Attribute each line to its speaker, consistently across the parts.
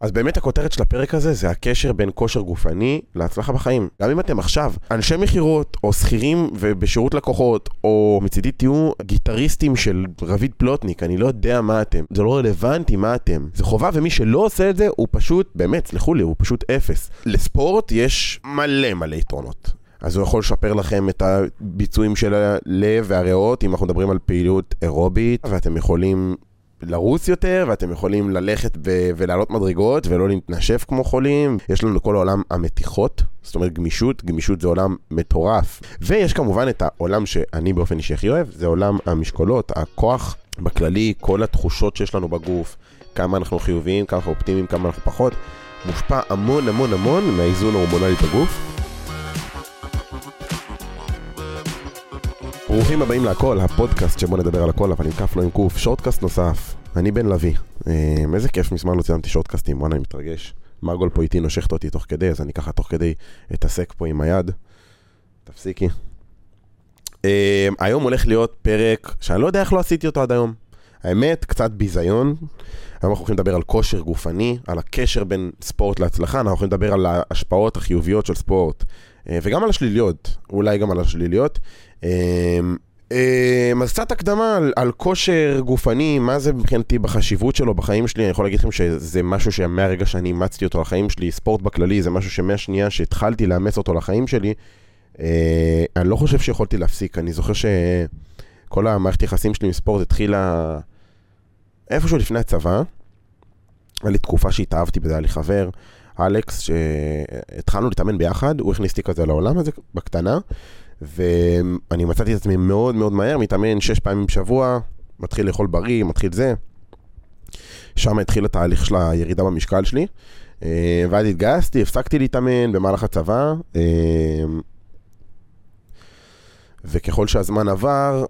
Speaker 1: אז באמת הכותרת של הפרק הזה זה הקשר בין כושר גופני להצלחה בחיים. גם אם אתם עכשיו אנשי מכירות, או שכירים ובשירות לקוחות, או מצידי תהיו גיטריסטים של רביד פלוטניק, אני לא יודע מה אתם. זה לא רלוונטי מה אתם. זה חובה, ומי שלא עושה את זה, הוא פשוט, באמת, סלחו לי, הוא פשוט אפס. לספורט יש מלא מלא יתרונות. אז הוא יכול לשפר לכם את הביצועים של הלב והריאות, אם אנחנו מדברים על פעילות אירובית, ואתם יכולים לרוץ יותר, ואתם יכולים ללכת ו- ולעלות מדרגות, ולא להתנשף כמו חולים. יש לנו כל העולם המתיחות, זאת אומרת גמישות, גמישות זה עולם מטורף. ויש כמובן את העולם שאני באופן אישי הכי אוהב, זה עולם המשקולות, הכוח בכללי, כל התחושות שיש לנו בגוף, כמה אנחנו חיוביים, כמה אנחנו אופטימיים, כמה אנחנו פחות, מושפע המון המון המון מהאיזון ההורמונלי בגוף. ברוכים הבאים להכל, הפודקאסט שבו נדבר על הכל, אבל עם כף לא עם קוף, שורטקאסט נוסף, אני בן לביא. אה, איזה כיף, מזמן לא ציימתי שורטקאסטים, וואנה אני מתרגש. מרגול פה איתי נושכת אותי תוך כדי, אז אני ככה תוך כדי אתעסק פה עם היד. תפסיקי. אה, היום הולך להיות פרק שאני לא יודע איך לא עשיתי אותו עד היום. האמת, קצת ביזיון. היום אנחנו הולכים לדבר על כושר גופני, על הקשר בין ספורט להצלחה, אנחנו הולכים לדבר על ההשפעות החיוביות של ספורט, אה, וגם על השליליות, אולי גם על השליליות. אמ, אז קצת הקדמה על, על כושר גופני, מה זה מבחינתי בחשיבות שלו בחיים שלי, אני יכול להגיד לכם שזה משהו שמהרגע שאני אימצתי אותו לחיים שלי, ספורט בכללי, זה משהו שמהשנייה שהתחלתי לאמץ אותו לחיים שלי, אה, אני לא חושב שיכולתי להפסיק, אני זוכר שכל המערכת יחסים שלי עם ספורט התחילה איפשהו לפני הצבא, היה לי תקופה שהתאהבתי בזה, היה לי חבר, אלכס, שהתחלנו להתאמן ביחד, הוא הכניס אותי כזה לעולם הזה בקטנה. ואני מצאתי את עצמי מאוד מאוד מהר, מתאמן שש פעמים בשבוע, מתחיל לאכול בריא, מתחיל זה. שם התחיל התהליך של הירידה במשקל שלי. אה, ואז התגייסתי, הפסקתי להתאמן במהלך הצבא. אה, וככל שהזמן עבר,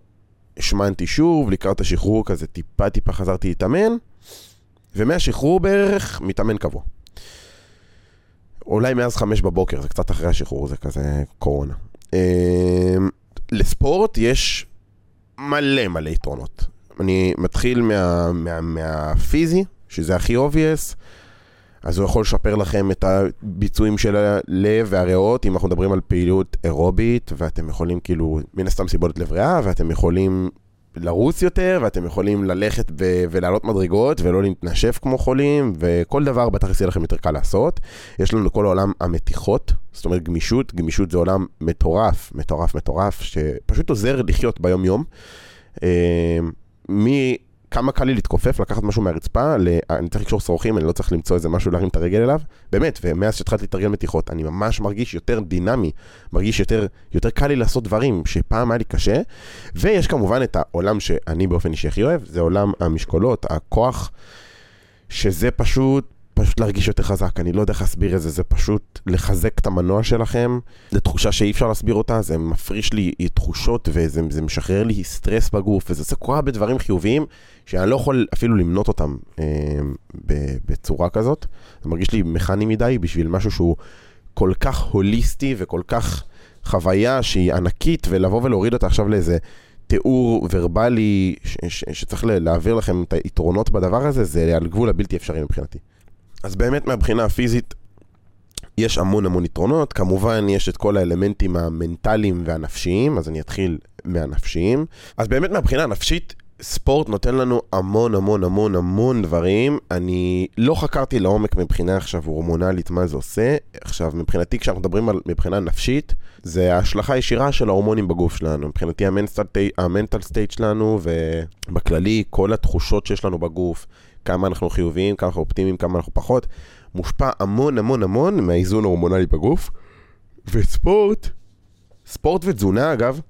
Speaker 1: השמנתי שוב, לקראת השחרור כזה טיפה טיפה חזרתי להתאמן, ומהשחרור בערך מתאמן קבוע. אולי מאז חמש בבוקר, זה קצת אחרי השחרור, זה כזה קורונה. אמ, לספורט יש מלא מלא יתרונות. אני מתחיל מה, מה, מהפיזי, שזה הכי obvious, אז הוא יכול לשפר לכם את הביצועים של הלב והריאות, אם אנחנו מדברים על פעילות אירובית, ואתם יכולים כאילו, מן הסתם סיבולת לב ריאה, ואתם יכולים לרוץ יותר, ואתם יכולים ללכת ו- ולעלות מדרגות, ולא להתנשף כמו חולים, וכל דבר בטח יהיה לכם יותר קל לעשות. יש לנו כל העולם המתיחות, זאת אומרת גמישות, גמישות זה עולם מטורף, מטורף, מטורף, שפשוט עוזר לחיות ביום-יום. אה, מי... כמה קל לי להתכופף, לקחת משהו מהרצפה, אני צריך לקשור שרוכים, אני לא צריך למצוא איזה משהו להרים את הרגל אליו. באמת, ומאז שהתחלתי להתרגל מתיחות, אני ממש מרגיש יותר דינמי, מרגיש יותר, יותר קל לי לעשות דברים שפעם היה לי קשה. ויש כמובן את העולם שאני באופן אישי הכי אוהב, זה עולם המשקולות, הכוח, שזה פשוט פשוט להרגיש יותר חזק, אני לא יודע איך להסביר את זה, זה פשוט לחזק את המנוע שלכם. זו תחושה שאי אפשר להסביר אותה, זה מפריש לי תחושות וזה משחרר לי סטרס בגוף, וזה עושה כל הרבה דברים חיוביים שאני לא יכול אפילו למנות אותם אה, בצורה כזאת. זה מרגיש לי מכני מדי בשביל משהו שהוא כל כך הוליסטי וכל כך חוויה שהיא ענקית, ולבוא ולהוריד אותה עכשיו לאיזה... תיאור ורבלי ש- ש- שצריך להעביר לכם את היתרונות בדבר הזה, זה על גבול הבלתי אפשרי מבחינתי. אז באמת מהבחינה הפיזית יש המון המון יתרונות, כמובן יש את כל האלמנטים המנטליים והנפשיים, אז אני אתחיל מהנפשיים. אז באמת מהבחינה הנפשית, ספורט נותן לנו המון המון המון המון דברים. אני לא חקרתי לעומק מבחינה עכשיו הורמונלית מה זה עושה. עכשיו, מבחינתי כשאנחנו מדברים על מבחינה נפשית, זה ההשלכה הישירה של ההורמונים בגוף שלנו. מבחינתי ה mental state שלנו, ובכללי כל התחושות שיש לנו בגוף. כמה אנחנו חיוביים, כמה אנחנו אופטימיים, כמה אנחנו פחות, מושפע המון המון המון מהאיזון ההורמונלי בגוף. וספורט, ספורט ותזונה אגב,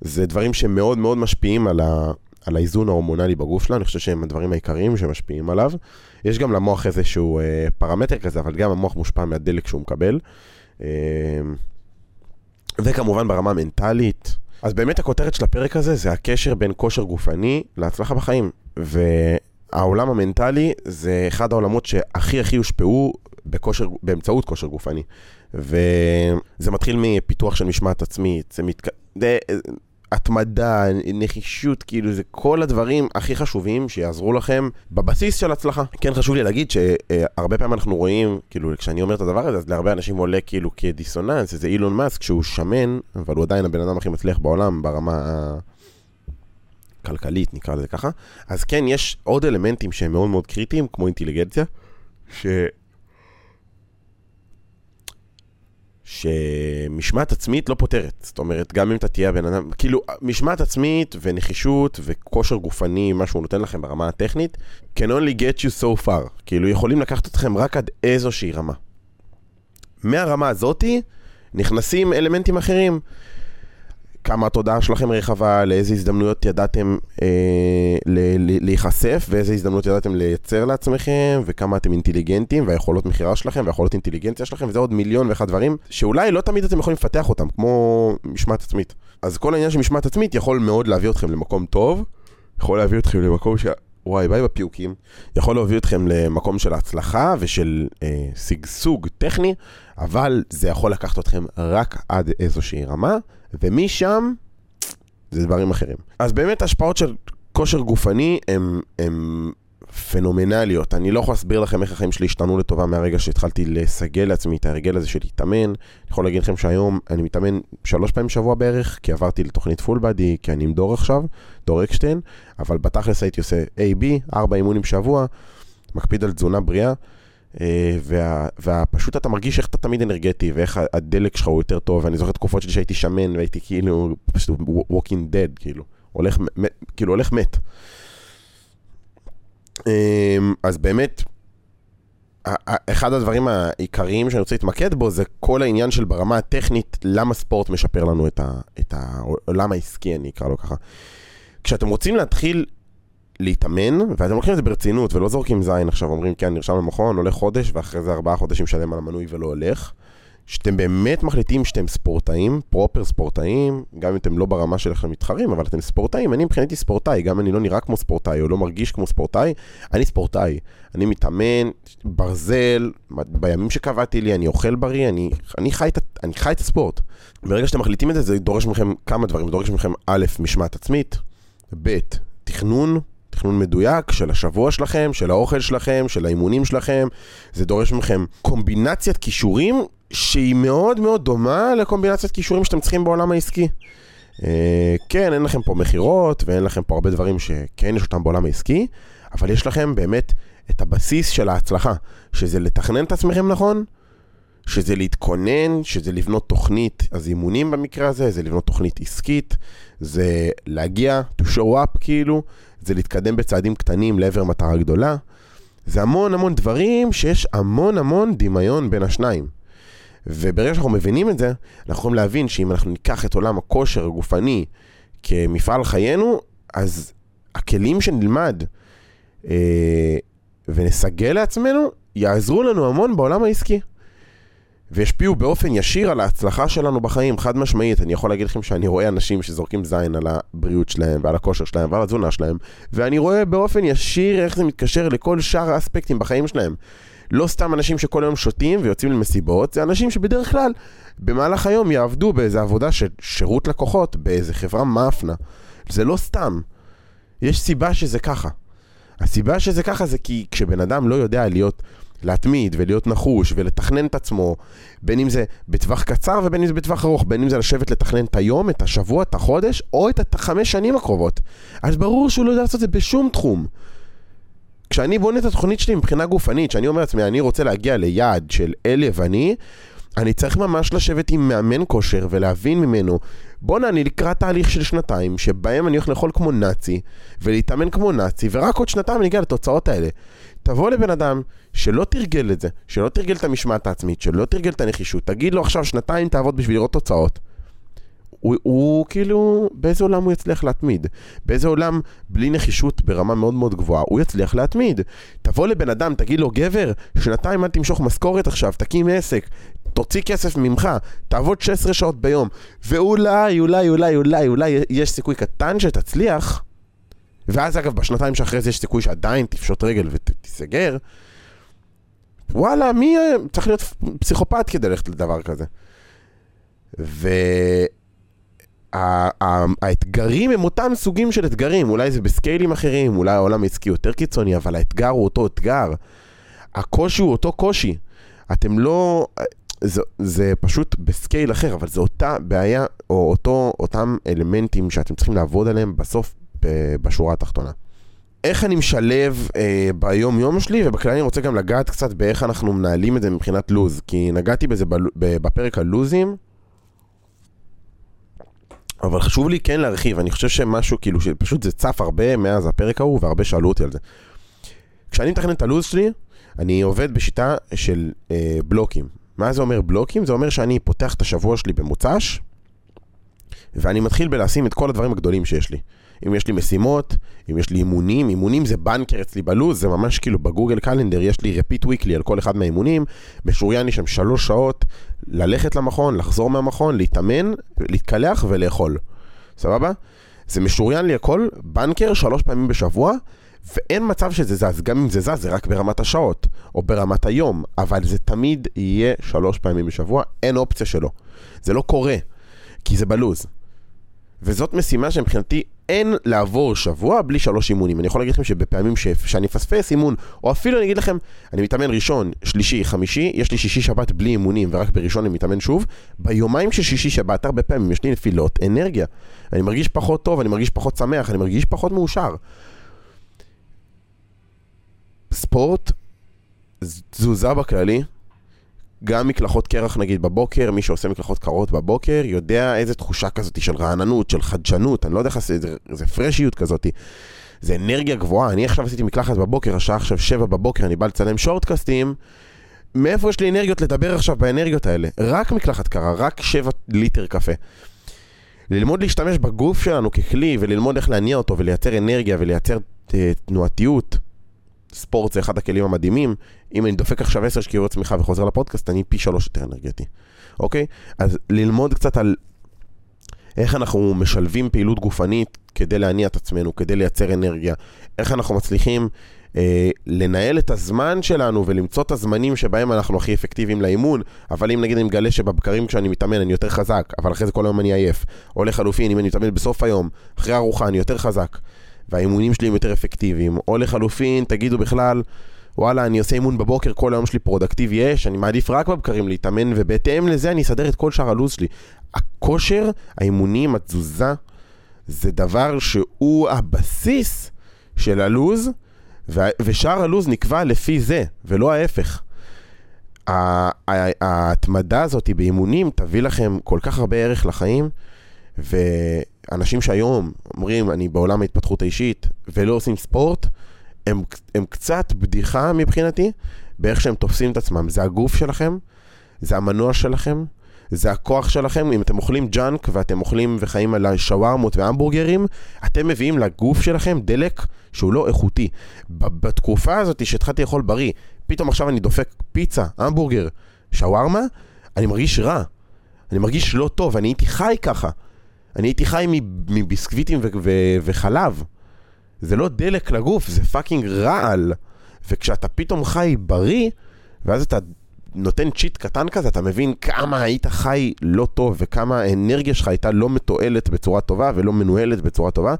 Speaker 1: זה דברים שמאוד מאוד משפיעים על, ה, על האיזון ההורמונלי בגוף שלנו, אני חושב שהם הדברים העיקריים שמשפיעים עליו. יש גם למוח איזשהו אה, פרמטר כזה, אבל גם המוח מושפע מהדלק שהוא מקבל. אה, וכמובן ברמה המנטלית. אז באמת הכותרת של הפרק הזה זה הקשר בין כושר גופני להצלחה בחיים. ו... העולם המנטלי זה אחד העולמות שהכי הכי הושפעו בכושר, באמצעות כושר גופני. וזה מתחיל מפיתוח של משמעת עצמית, זה מתק... זה... התמדה, נחישות, כאילו זה כל הדברים הכי חשובים שיעזרו לכם בבסיס של הצלחה. כן, חשוב לי להגיד שהרבה פעמים אנחנו רואים, כאילו, כשאני אומר את הדבר הזה, אז להרבה אנשים עולה כאילו כדיסוננס, איזה אילון מאסק שהוא שמן, אבל הוא עדיין הבן אדם הכי מצליח בעולם ברמה הכלכלית, נקרא לזה ככה. אז כן, יש עוד אלמנטים שהם מאוד מאוד קריטיים, כמו אינטליגנציה, ש... שמשמעת עצמית לא פותרת. זאת אומרת, גם אם אתה תהיה הבן אדם, כאילו, משמעת עצמית ונחישות וכושר גופני, מה שהוא נותן לכם ברמה הטכנית, can only get you so far. כאילו, יכולים לקחת אתכם רק עד איזושהי רמה. מהרמה הזאתי נכנסים אלמנטים אחרים. כמה התודעה שלכם רחבה, לאיזה הזדמנויות ידעתם אה, להיחשף ואיזה הזדמנויות ידעתם לייצר לעצמכם, וכמה אתם אינטליגנטים, והיכולות מכירה שלכם, והיכולות אינטליגנציה שלכם, וזה עוד מיליון ואחד דברים, שאולי לא תמיד אתם יכולים לפתח אותם, כמו משמעת עצמית. אז כל העניין של משמעת עצמית יכול מאוד להביא אתכם למקום טוב, יכול להביא אתכם למקום ש... וואי, ביי בפיוקים, יכול להוביל אתכם למקום של הצלחה ושל אה, שגשוג טכני, אבל זה יכול לקחת אתכם רק עד איזושהי רמה, ומשם זה דברים אחרים. אז באמת השפעות של כושר גופני הם פנומנליות. אני לא יכול להסביר לכם איך החיים שלי השתנו לטובה מהרגע שהתחלתי לסגל לעצמי את ההרגל הזה של להתאמן. אני יכול להגיד לכם שהיום אני מתאמן שלוש פעמים בשבוע בערך, כי עברתי לתוכנית פול בדי, כי אני עם דור עכשיו, דור אקשטיין, אבל בתכלס הייתי עושה A-B, ארבע אימונים בשבוע, מקפיד על תזונה בריאה. אה, ופשוט אתה מרגיש איך אתה תמיד אנרגטי, ואיך הדלק שלך הוא יותר טוב, ואני זוכר תקופות שלי שהייתי שמן, והייתי כאילו, פשוט walking dead, כאילו, הולך, כאילו הולך מת. אמ, אז באמת, אחד הדברים העיקריים שאני רוצה להתמקד בו זה כל העניין של ברמה הטכנית, למה ספורט משפר לנו את העולם העסקי, אני אקרא לו ככה. כשאתם רוצים להתחיל להתאמן, ואתם לוקחים את זה ברצינות ולא זורקים זין עכשיו, אומרים כן, נרשם למכון, הולך חודש, ואחרי זה ארבעה חודשים שלם על המנוי ולא הולך. שאתם באמת מחליטים שאתם ספורטאים, פרופר ספורטאים, גם אם אתם לא ברמה שלכם מתחרים, אבל אתם ספורטאים, אני מבחינתי ספורטאי, גם אני לא נראה כמו ספורטאי או לא מרגיש כמו ספורטאי, אני ספורטאי. אני מתאמן, ברזל, בימים שקבעתי לי, אני אוכל בריא, אני, אני, חי, אני חי את הספורט. ברגע שאתם מחליטים את זה, זה דורש מכם כמה דברים, זה דורש מכם א', משמעת עצמית, ב', תכנון, תכנון מדויק של השבוע שלכם, של האוכל שלכם, של האימונים שלכם. זה דורש מכם קומבינציית כישורים שהיא מאוד מאוד דומה לקומבינציית כישורים שאתם צריכים בעולם העסקי. אה, כן, אין לכם פה מכירות ואין לכם פה הרבה דברים שכן יש אותם בעולם העסקי, אבל יש לכם באמת את הבסיס של ההצלחה, שזה לתכנן את עצמכם נכון, שזה להתכונן, שזה לבנות תוכנית, אז אימונים במקרה הזה, זה לבנות תוכנית עסקית, זה להגיע, to show up כאילו, זה להתקדם בצעדים קטנים לעבר מטרה גדולה. זה המון המון דברים שיש המון המון דמיון בין השניים. וברגע שאנחנו מבינים את זה, אנחנו יכולים להבין שאם אנחנו ניקח את עולם הכושר הגופני כמפעל חיינו, אז הכלים שנלמד אה, ונסגל לעצמנו, יעזרו לנו המון בעולם העסקי. והשפיעו באופן ישיר על ההצלחה שלנו בחיים, חד משמעית. אני יכול להגיד לכם שאני רואה אנשים שזורקים זין על הבריאות שלהם ועל הכושר שלהם ועל התזונה שלהם, ואני רואה באופן ישיר איך זה מתקשר לכל שאר האספקטים בחיים שלהם. לא סתם אנשים שכל היום שותים ויוצאים למסיבות, זה אנשים שבדרך כלל במהלך היום יעבדו באיזה עבודה של שירות לקוחות, באיזה חברה מאפנה. זה לא סתם. יש סיבה שזה ככה. הסיבה שזה ככה זה כי כשבן אדם לא יודע להיות להתמיד ולהיות נחוש ולתכנן את עצמו, בין אם זה בטווח קצר ובין אם זה בטווח ארוך, בין אם זה לשבת לתכנן את היום, את השבוע, את החודש, או את החמש שנים הקרובות. אז ברור שהוא לא יודע לעשות את זה בשום תחום. כשאני בונה את התוכנית שלי מבחינה גופנית, שאני אומר לעצמי, אני רוצה להגיע ליעד של אל יווני, אני צריך ממש לשבת עם מאמן כושר ולהבין ממנו, בואנה, אני לקראת תהליך של שנתיים, שבהם אני הולך לאכול כמו נאצי, ולהתאמן כמו נאצי, ורק עוד שנתיים אני אגיע לתוצאות האלה. תבוא לבן אדם שלא תרגל את זה, שלא תרגל את המשמעת העצמית, שלא תרגל את הנחישות, תגיד לו עכשיו שנתיים תעבוד בשביל לראות תוצאות. הוא, הוא כאילו, באיזה עולם הוא יצליח להתמיד? באיזה עולם, בלי נחישות ברמה מאוד מאוד גבוהה, הוא יצליח להתמיד? תבוא לבן אדם, תגיד לו, גבר, שנתיים אל תמשוך משכורת עכשיו, תקים עסק, תוציא כסף ממך, תעבוד 16 שעות ביום, ואולי, אולי, אולי, אולי, אולי יש סיכוי קטן שתצליח, ואז אגב, בשנתיים שאחרי זה יש סיכוי שעדיין תפשוט רגל ותיסגר, וואלה, מי צריך להיות פסיכופת כדי ללכת לדבר כזה? ו... האתגרים הם אותם סוגים של אתגרים, אולי זה בסקיילים אחרים, אולי העולם העסקי יותר קיצוני, אבל האתגר הוא אותו אתגר. הקושי הוא אותו קושי. אתם לא... זה, זה פשוט בסקייל אחר, אבל זו אותה בעיה, או אותו, אותם אלמנטים שאתם צריכים לעבוד עליהם בסוף בשורה התחתונה. איך אני משלב אה, ביום יום שלי, ובכלל אני רוצה גם לגעת קצת באיך אנחנו מנהלים את זה מבחינת לוז, כי נגעתי בזה בפרק הלוזים, אבל חשוב לי כן להרחיב, אני חושב שמשהו כאילו, שפשוט זה צף הרבה מאז הפרק ההוא, והרבה שאלו אותי על זה. כשאני מתכנן את הלוז שלי, אני עובד בשיטה של אה, בלוקים. מה זה אומר בלוקים? זה אומר שאני פותח את השבוע שלי במוצ"ש, ואני מתחיל בלשים את כל הדברים הגדולים שיש לי. אם יש לי משימות, אם יש לי אימונים, אימונים זה בנקר אצלי בלוז, זה ממש כאילו ב Google Calendar, יש לי repeat weekly על כל אחד מהאימונים, משוריין לי שם שלוש שעות, ללכת למכון, לחזור מהמכון, להתאמן, להתקלח ולאכול. סבבה? זה משוריין לי הכל, בנקר שלוש פעמים בשבוע, ואין מצב שזה זז, גם אם זה זז זה רק ברמת השעות, או ברמת היום, אבל זה תמיד יהיה שלוש פעמים בשבוע, אין אופציה שלא. זה לא קורה, כי זה בלוז. וזאת משימה שמבחינתי אין לעבור שבוע בלי שלוש אימונים. אני יכול להגיד לכם שבפעמים ש... שאני אפספס אימון, או אפילו אני אגיד לכם, אני מתאמן ראשון, שלישי, חמישי, יש לי שישי שבת בלי אימונים, ורק בראשון אני מתאמן שוב, ביומיים של שישי שבת, הרבה פעמים יש לי נפילות אנרגיה. אני מרגיש פחות טוב, אני מרגיש פחות שמח, אני מרגיש פחות מאושר. ספורט, תזוזה בכללי, גם מקלחות קרח נגיד בבוקר, מי שעושה מקלחות קרות בבוקר, יודע איזה תחושה כזאת של רעננות, של חדשנות, אני לא יודע איך זה, זה פרשיות כזאת. זה אנרגיה גבוהה, אני עכשיו עשיתי מקלחת בבוקר, השעה עכשיו שבע בבוקר, אני בא לצלם שורטקאסטים, מאיפה יש לי אנרגיות לדבר עכשיו באנרגיות האלה? רק מקלחת קרה, רק שבע ליטר קפה. ללמוד להשתמש בגוף שלנו ככלי, וללמוד איך להניע אותו, ולייצר אנרגיה, ולייצר אה, תנועתיות, ספורט זה אחד הכלים המדהימים. אם אני דופק עכשיו 10 שקיעות צמיחה וחוזר לפודקאסט, אני פי שלוש יותר אנרגטי. אוקיי? אז ללמוד קצת על איך אנחנו משלבים פעילות גופנית כדי להניע את עצמנו, כדי לייצר אנרגיה. איך אנחנו מצליחים אה, לנהל את הזמן שלנו ולמצוא את הזמנים שבהם אנחנו הכי אפקטיביים לאימון, אבל אם נגיד אני מגלה שבבקרים כשאני מתאמן אני יותר חזק, אבל אחרי זה כל היום אני עייף. או לחלופין, אם אני מתאמן בסוף היום, אחרי ארוחה אני יותר חזק. והאימונים שלי הם יותר אפקטיביים. או לחלופין, תגידו בכלל, וואלה, אני עושה אימון בבוקר, כל היום שלי productive יש, אני מעדיף רק בבקרים להתאמן, ובהתאם לזה אני אסדר את כל שאר הלו"ז שלי. הכושר, האימונים, התזוזה, זה דבר שהוא הבסיס של הלו"ז, ושאר הלו"ז נקבע לפי זה, ולא ההפך. ההתמדה הזאת באימונים תביא לכם כל כך הרבה ערך לחיים, ואנשים שהיום אומרים, אני בעולם ההתפתחות האישית, ולא עושים ספורט, הם, הם קצת בדיחה מבחינתי, באיך שהם תופסים את עצמם. זה הגוף שלכם, זה המנוע שלכם, זה הכוח שלכם. אם אתם אוכלים junk ואתם אוכלים וחיים על שווארמות והמבורגרים, אתם מביאים לגוף שלכם דלק שהוא לא איכותי. בתקופה הזאת שהתחלתי לאכול בריא, פתאום עכשיו אני דופק פיצה, המבורגר, שווארמה, אני מרגיש רע. אני מרגיש לא טוב, אני הייתי חי ככה. אני הייתי חי מביסקוויטים ו- ו- וחלב. זה לא דלק לגוף, זה fucking רעל. וכשאתה פתאום חי בריא, ואז אתה נותן צ'יט קטן כזה, אתה מבין כמה היית חי לא טוב, וכמה האנרגיה שלך הייתה לא מתועלת בצורה טובה ולא מנוהלת בצורה טובה.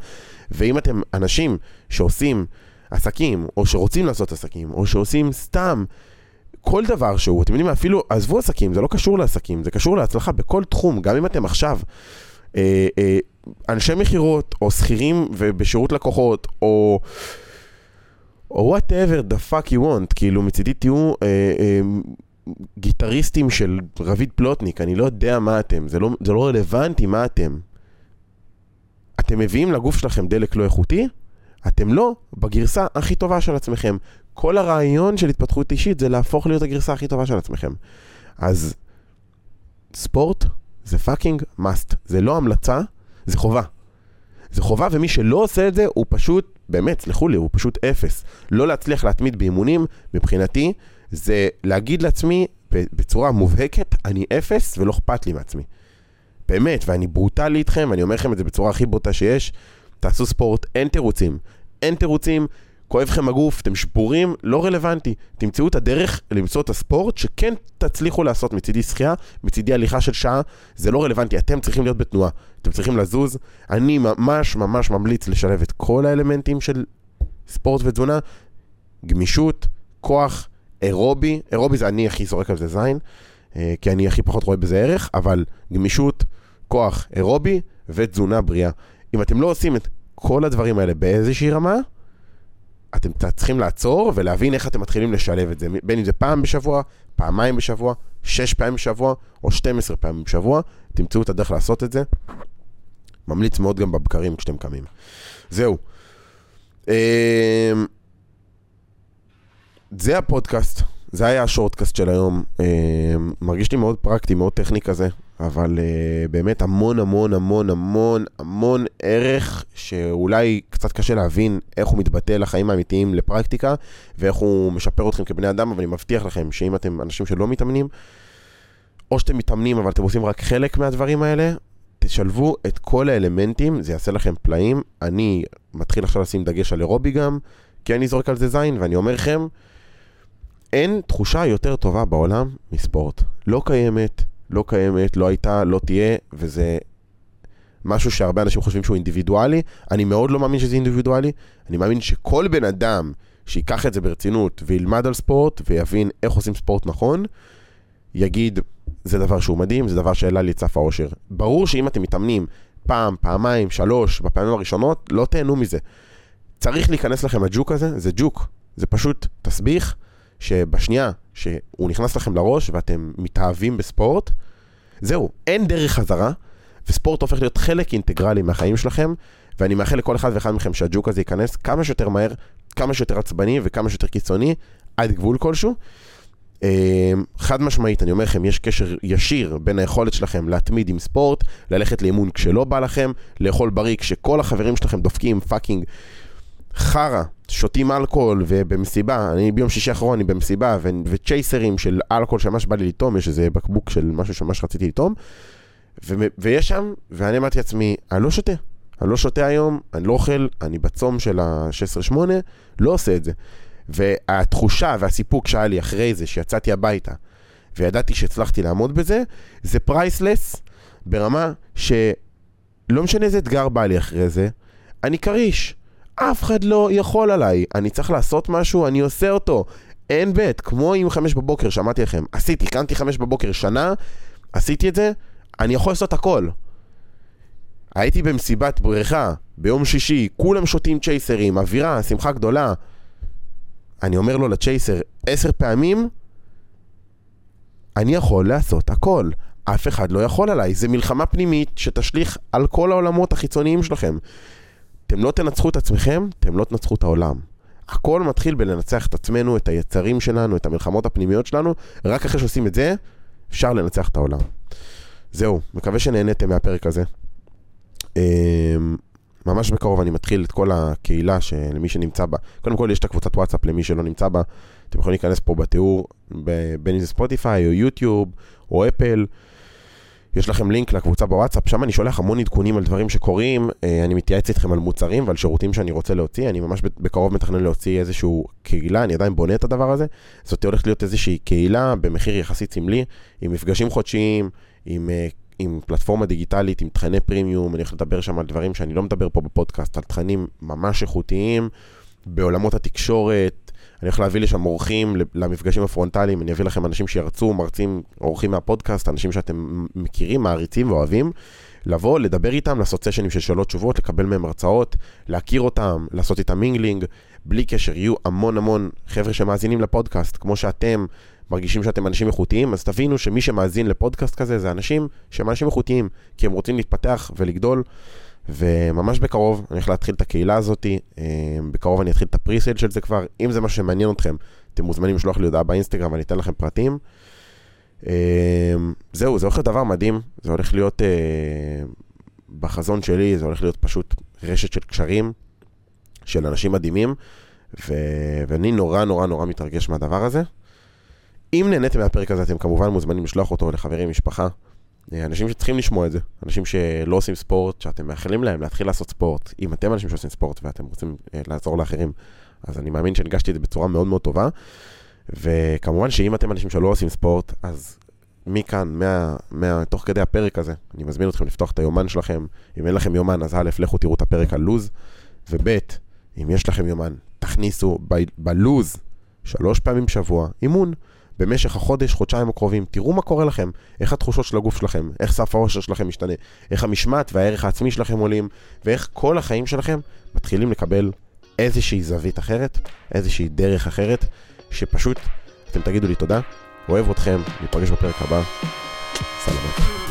Speaker 1: ואם אתם אנשים שעושים עסקים, או שרוצים לעשות עסקים, או שעושים סתם כל דבר שהוא, אתם יודעים, אפילו, עזבו עסקים, זה לא קשור לעסקים, זה קשור להצלחה בכל תחום, גם אם אתם עכשיו אנשי מכירות, או שכירים ובשירות לקוחות, או... או whatever the fuck you want, כאילו מצידי תהיו אה, אה, גיטריסטים של רביד פלוטניק, אני לא יודע מה אתם, זה לא, זה לא רלוונטי מה אתם. אתם מביאים לגוף שלכם דלק לא איכותי, אתם לא בגרסה הכי טובה של עצמכם. כל הרעיון של התפתחות אישית זה להפוך להיות הגרסה הכי טובה של עצמכם. אז ספורט זה fucking must. זה לא המלצה, זה חובה. זה חובה, ומי שלא עושה את זה, הוא פשוט, באמת, סלחו לי, הוא פשוט אפס. לא להצליח להתמיד באימונים, מבחינתי, זה להגיד לעצמי בצורה מובהקת, אני אפס ולא אכפת לי מעצמי. באמת, ואני ברוטלי איתכם, אני אומר לכם את זה בצורה הכי בוטה שיש, תעשו ספורט, אין תירוצים. אין תירוצים, כואב לכם הגוף, אתם שבורים, לא רלוונטי. תמצאו את הדרך למצוא את הספורט שכן תצליחו לעשות מצידי שחייה, מצידי הליכה של שעה, זה לא רלוונטי, אתם צריכים להיות בתנועה, אתם צריכים לזוז. אני ממש ממש ממליץ לשלב את כל האלמנטים של ספורט ותזונה, גמישות, כוח, אירובי, אירובי זה אני הכי זורק על זה זין, אה, כי אני הכי פחות רואה בזה ערך, אבל גמישות, כוח, אירובי ותזונה בריאה. אם אתם לא עושים את כל הדברים האלה באיזושהי רמה, אתם צריכים לעצור ולהבין איך אתם מתחילים לשלב את זה, בין אם זה פעם בשבוע, פעמיים בשבוע, שש פעמים בשבוע או 12 פעמים בשבוע, תמצאו את הדרך לעשות את זה. ממליץ מאוד גם בבקרים כשאתם קמים. זהו. אמ, זה הפודקאסט, זה היה השורטקאסט של היום. אמ, מרגיש לי מאוד פרקטי, מאוד טכני כזה. אבל uh, באמת המון המון המון המון המון ערך שאולי קצת קשה להבין איך הוא מתבטא לחיים האמיתיים לפרקטיקה ואיך הוא משפר אתכם כבני אדם, אבל אני מבטיח לכם שאם אתם אנשים שלא מתאמנים, או שאתם מתאמנים אבל אתם עושים רק חלק מהדברים האלה, תשלבו את כל האלמנטים, זה יעשה לכם פלאים. אני מתחיל עכשיו לשים דגש על אירובי גם, כי אני זורק על זה זין, ואני אומר לכם, אין תחושה יותר טובה בעולם מספורט. לא קיימת. לא קיימת, לא הייתה, לא תהיה, וזה משהו שהרבה אנשים חושבים שהוא אינדיבידואלי. אני מאוד לא מאמין שזה אינדיבידואלי. אני מאמין שכל בן אדם שיקח את זה ברצינות וילמד על ספורט ויבין איך עושים ספורט נכון, יגיד, זה דבר שהוא מדהים, זה דבר שהעלה לי את סף האושר. ברור שאם אתם מתאמנים פעם, פעמיים, שלוש, בפעמים הראשונות, לא תהנו מזה. צריך להיכנס לכם הג'וק הזה, זה ג'וק. זה פשוט תסביך שבשנייה שהוא נכנס לכם לראש ואתם מתאהבים בספורט, זהו, אין דרך חזרה, וספורט הופך להיות חלק אינטגרלי מהחיים שלכם, ואני מאחל לכל אחד ואחד מכם שהג'וק הזה ייכנס כמה שיותר מהר, כמה שיותר עצבני וכמה שיותר קיצוני, עד גבול כלשהו. אמ, חד משמעית, אני אומר לכם, יש קשר ישיר בין היכולת שלכם להתמיד עם ספורט, ללכת לאימון כשלא בא לכם, לאכול בריא כשכל החברים שלכם דופקים fucking חרא, שותים אלכוהול ובמסיבה, אני ביום שישי האחרון אני במסיבה ו- וצ'ייסרים של אלכוהול שממש בא לי לטעום, יש איזה בקבוק של משהו שממש רציתי לטעום ו- ויש שם, ואני אמרתי לעצמי, אני לא שותה, אני לא שותה היום, אני לא אוכל, אני בצום של ה-16-8, לא עושה את זה. והתחושה והסיפוק שהיה לי אחרי זה, שיצאתי הביתה וידעתי שהצלחתי לעמוד בזה, זה פרייסלס ברמה שלא משנה איזה אתגר בא לי אחרי זה, אני כריש. אף אחד לא יכול עליי. אני צריך לעשות משהו, אני עושה אותו. אין בית, כמו עם חמש בבוקר, שמעתי לכם. עשיתי, קמתי חמש בבוקר שנה, עשיתי את זה, אני יכול לעשות הכל. הייתי במסיבת בריכה, ביום שישי, כולם שותים צ'ייסרים, אווירה, שמחה גדולה. אני אומר לו לצ'ייסר עשר פעמים, אני יכול לעשות הכל. אף אחד לא יכול עליי. זה מלחמה פנימית שתשליך על כל העולמות החיצוניים שלכם. אתם לא תנצחו את עצמכם, אתם לא תנצחו את העולם. הכל מתחיל בלנצח את עצמנו, את היצרים שלנו, את המלחמות הפנימיות שלנו, רק אחרי שעושים את זה, אפשר לנצח את העולם. זהו, מקווה שנהניתם מהפרק הזה. אמ, ממש בקרוב אני מתחיל את כל הקהילה למי שנמצא בה. קודם כל יש את הקבוצת וואטסאפ למי שלא נמצא בה. אתם יכולים להיכנס פה בתיאור, בין אם זה ספוטיפיי או יוטיוב או אפל. יש לכם לינק לקבוצה בוואטסאפ, שם אני שולח המון עדכונים על דברים שקורים, אה, אני מתייעץ איתכם על מוצרים ועל שירותים שאני רוצה להוציא, אני ממש בקרוב מתכנן להוציא איזושהי קהילה, אני עדיין בונה את הדבר הזה, זאת הולכת להיות איזושהי קהילה במחיר יחסית סמלי, עם מפגשים חודשיים, עם, אה, עם פלטפורמה דיגיטלית, עם תכני פרימיום, אני הולך לדבר שם על דברים שאני לא מדבר פה בפודקאסט, על תכנים ממש איכותיים, בעולמות התקשורת, אני הולך להביא לשם אורחים למפגשים הפרונטליים, אני אביא לכם אנשים שירצו, מרצים, אורחים מהפודקאסט, אנשים שאתם מכירים, מעריצים ואוהבים, לבוא, לדבר איתם, לעשות סשנים של שאלות תשובות, לקבל מהם הרצאות, להכיר אותם, לעשות איתם mingling, בלי קשר, יהיו המון המון חבר'ה שמאזינים לפודקאסט, כמו שאתם מרגישים שאתם אנשים איכותיים, אז תבינו שמי שמאזין לפודקאסט כזה זה אנשים שהם אנשים איכותיים, כי הם רוצים להתפתח ולגדול. וממש בקרוב אני הולך להתחיל את הקהילה הזאת, אה, בקרוב אני אתחיל את ה presale של זה כבר, אם זה מה שמעניין אתכם, אתם מוזמנים לשלוח לי הודעה באינסטגרם ואני אתן לכם פרטים. אה, זהו, זה הולך להיות דבר מדהים, זה הולך להיות, אה, בחזון שלי, זה הולך להיות פשוט רשת של קשרים, של אנשים מדהימים, ו... ואני נורא נורא נורא מתרגש מהדבר הזה. אם נהניתם מהפרק הזה, אתם כמובן מוזמנים לשלוח אותו לחברים, משפחה. אנשים שצריכים לשמוע את זה, אנשים שלא עושים ספורט, שאתם מאחלים להם להתחיל לעשות ספורט. אם אתם אנשים שעושים ספורט ואתם רוצים אה, לעזור לאחרים, אז אני מאמין שהנגשתי את זה בצורה מאוד מאוד טובה. וכמובן שאם אתם אנשים שלא עושים ספורט, אז מכאן, מה, מה, תוך כדי הפרק הזה, אני מזמין אתכם לפתוח את היומן שלכם. אם אין לכם יומן, אז א', לכו תראו את הפרק על לוז, וב', אם יש לכם יומן, תכניסו ב- בלוז שלוש פעמים בשבוע אימון. במשך החודש, חודשיים הקרובים, תראו מה קורה לכם, איך התחושות של הגוף שלכם, איך סף האושר שלכם משתנה, איך המשמעת והערך העצמי שלכם עולים, ואיך כל החיים שלכם מתחילים לקבל איזושהי זווית אחרת, איזושהי דרך אחרת, שפשוט אתם תגידו לי תודה, אוהב אתכם, ניפגש בפרק הבא, סלמת.